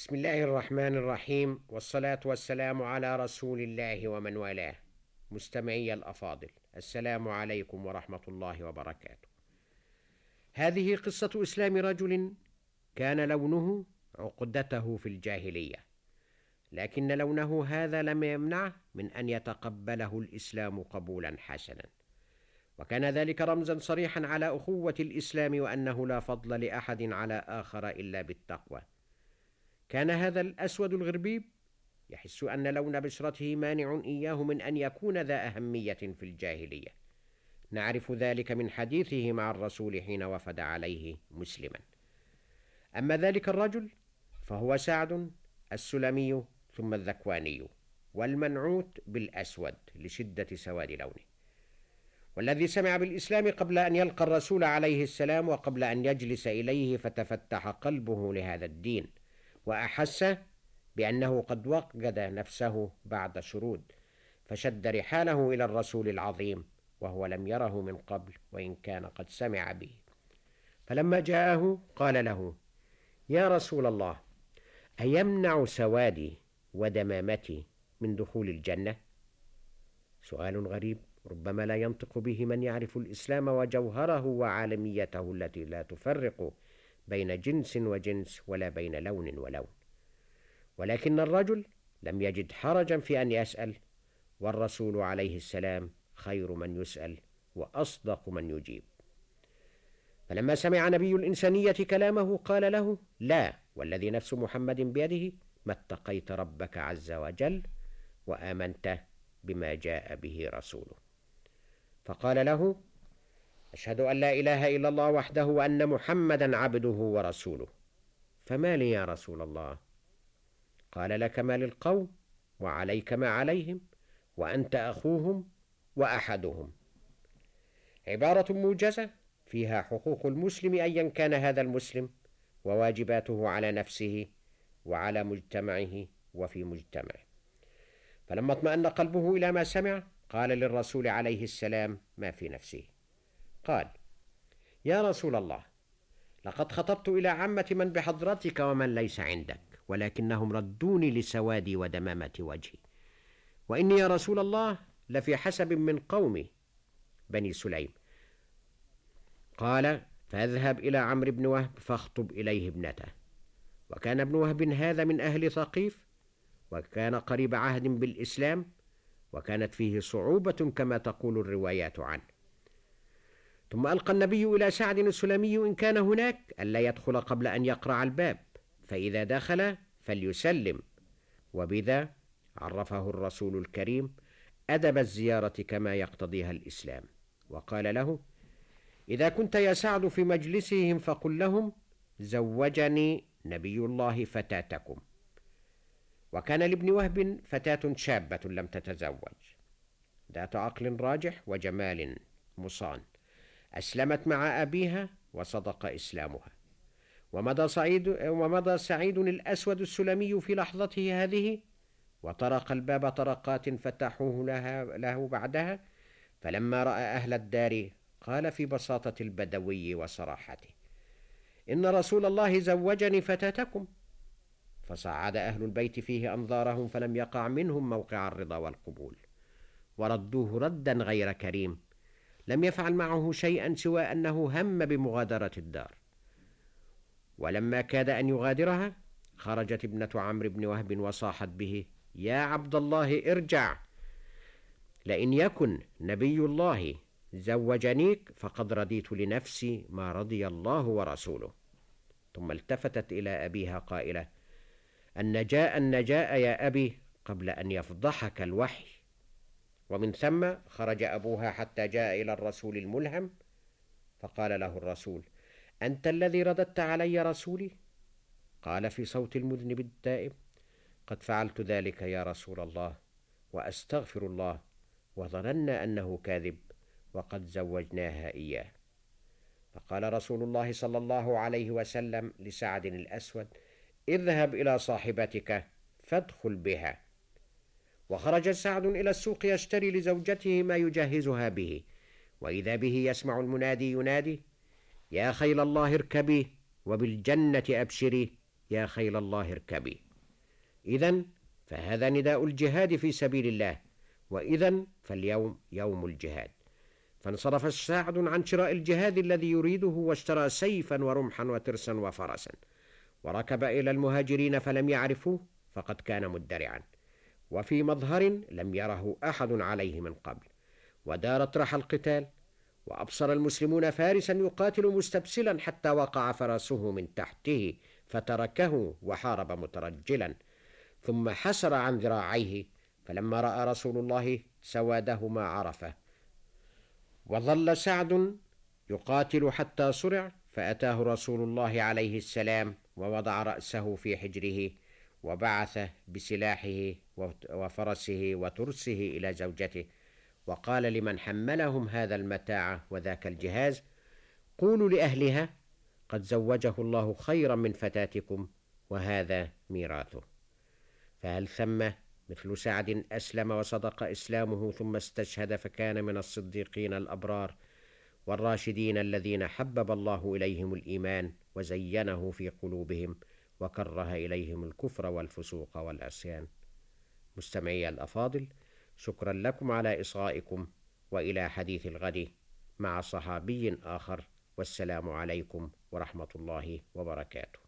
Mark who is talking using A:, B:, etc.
A: بسم الله الرحمن الرحيم والصلاة والسلام على رسول الله ومن والاه. مستمعي الأفاضل السلام عليكم ورحمة الله وبركاته. هذه قصة إسلام رجل كان لونه عقدته في الجاهلية لكن لونه هذا لم يمنعه من أن يتقبله الإسلام قبولا حسنا. وكان ذلك رمزا صريحا على أخوة الإسلام وأنه لا فضل لأحد على آخر إلا بالتقوى. كان هذا الأسود الغربيب يحس أن لون بشرته مانع إياه من أن يكون ذا أهمية في الجاهلية. نعرف ذلك من حديثه مع الرسول حين وفد عليه مسلما. أما ذلك الرجل فهو سعد السلمي ثم الذكواني والمنعوت بالأسود لشدة سواد لونه. والذي سمع بالإسلام قبل أن يلقى الرسول عليه السلام وقبل أن يجلس إليه فتفتح قلبه لهذا الدين. وأحس بأنه قد وقد نفسه بعد شرود فشد رحاله إلى الرسول العظيم وهو لم يره من قبل وإن كان قد سمع به فلما جاءه قال له يا رسول الله أيمنع سوادي ودمامتي من دخول الجنة؟ سؤال غريب ربما لا ينطق به من يعرف الإسلام وجوهره وعالميته التي لا تفرق بين جنس وجنس ولا بين لون ولون. ولكن الرجل لم يجد حرجا في أن يسأل والرسول عليه السلام خير من يسأل وأصدق من يجيب. فلما سمع نبي الإنسانية كلامه قال له لا والذي نفس محمد بيده ما اتقيت ربك عز وجل وآمنت بما جاء به رسوله. فقال له أشهد أن لا إله إلا الله وحده وأن محمدا عبده ورسوله. فما لي يا رسول الله؟ قال لك ما للقوم وعليك ما عليهم وأنت أخوهم وأحدهم. عبارة موجزة فيها حقوق المسلم أيا كان هذا المسلم وواجباته على نفسه وعلى مجتمعه وفي مجتمعه. فلما اطمأن قلبه إلى ما سمع قال للرسول عليه السلام ما في نفسه. قال يا رسول الله لقد خطبت إلى عامة من بحضرتك ومن ليس عندك ولكنهم ردوني لسوادي ودمامة وجهي. وإني يا رسول الله لفي حسب من قومي بني سليم. قال فاذهب إلى عمرو بن وهب فاخطب إليه ابنته. وكان ابن وهب هذا من أهل ثقيف؟ وكان قريب عهد بالإسلام؟ وكانت فيه صعوبة كما تقول الروايات عنه. ثم ألقى النبي إلى سعد السلمي إن كان هناك ألا يدخل قبل أن يقرع الباب فإذا دخل فليسلم. وبذا عرفه الرسول الكريم أدب الزيارة كما يقتضيها الإسلام. وقال له إذا كنت يا سعد في مجلسهم فقل لهم زوجني نبي الله فتاتكم. وكان لابن وهب فتاة شابة لم تتزوج. ذات عقل راجح وجمال مصان. أسلمت مع أبيها وصدق إسلامها. ومضى سعيد ومضى سعيد الأسود السلمي في لحظته هذه وطرق الباب طرقات فتحوه لها له بعدها فلما رأى أهل الدار قال في بساطة البدوي وصراحته إن رسول الله زوجني فتاتكم. فصعد أهل البيت فيه أنظارهم فلم يقع منهم موقع الرضا والقبول وردوه ردا غير كريم لم يفعل معه شيئا سوى أنه هم بمغادرة الدار. ولما كاد أن يغادرها خرجت ابنة عمرو بن وهب وصاحت به يا عبد الله ارجع! لئن يكن نبي الله زوجنيك فقد رضيت لنفسي ما رضي الله ورسوله. ثم التفتت إلى أبيها قائلة النجاء النجاء يا أبي قبل أن يفضحك الوحي. ومن ثم خرج أبوها حتى جاء إلى الرسول الملهم فقال له الرسول أنت الذي رددت علي رسولي؟ قال في صوت المذنب الدائم قد فعلت ذلك يا رسول الله وأستغفر الله وظننا أنه كاذب وقد زوجناها إياه. فقال رسول الله صلى الله عليه وسلم لسعد الأسود اذهب إلى صاحبتك فادخل بها. وخرج سعد إلى السوق يشتري لزوجته ما يجهزها به. وإذا به يسمع المنادي ينادي يا خيل الله اركبي وبالجنة أبشري يا خيل الله اركبي. إذا فهذا نداء الجهاد في سبيل الله وإذا فاليوم يوم الجهاد. فانصرف سعد عن شراء الجهاد الذي يريده واشترى سيفا ورمحا وترسا وفرسا. وركب إلى المهاجرين فلم يعرفوه فقد كان مدرعا. وفي مظهر لم يره أحد عليه من قبل ودارت رحى القتال وأبصر المسلمون فارسا يقاتل مستبسلا حتى وقع فرسه من تحته فتركه وحارب مترجلا ثم حسر عن ذراعيه فلما رأى رسول الله سواده ما عرفه. وظل سعد يقاتل حتى صرع فأتاه رسول الله عليه السلام ووضع رأسه في حجره وبعث بسلاحه وفرسه وترسه إلى زوجته. وقال لمن حملهم هذا المتاع وذاك الجهاز قولوا لأهلها قد زوجه الله خيرا من فتاتكم وهذا ميراثه. فهل ثم مثل سعد أسلم وصدق إسلامه ثم استشهد فكان من الصديقين الأبرار والراشدين الذين حبب الله إليهم الإيمان وزينه في قلوبهم. وكره إليهم الكفر والفسوق والعصيان. مستمعي الأفاضل شكرا لكم على إصغائكم وإلى حديث الغد مع صحابي آخر والسلام عليكم ورحمة الله وبركاته.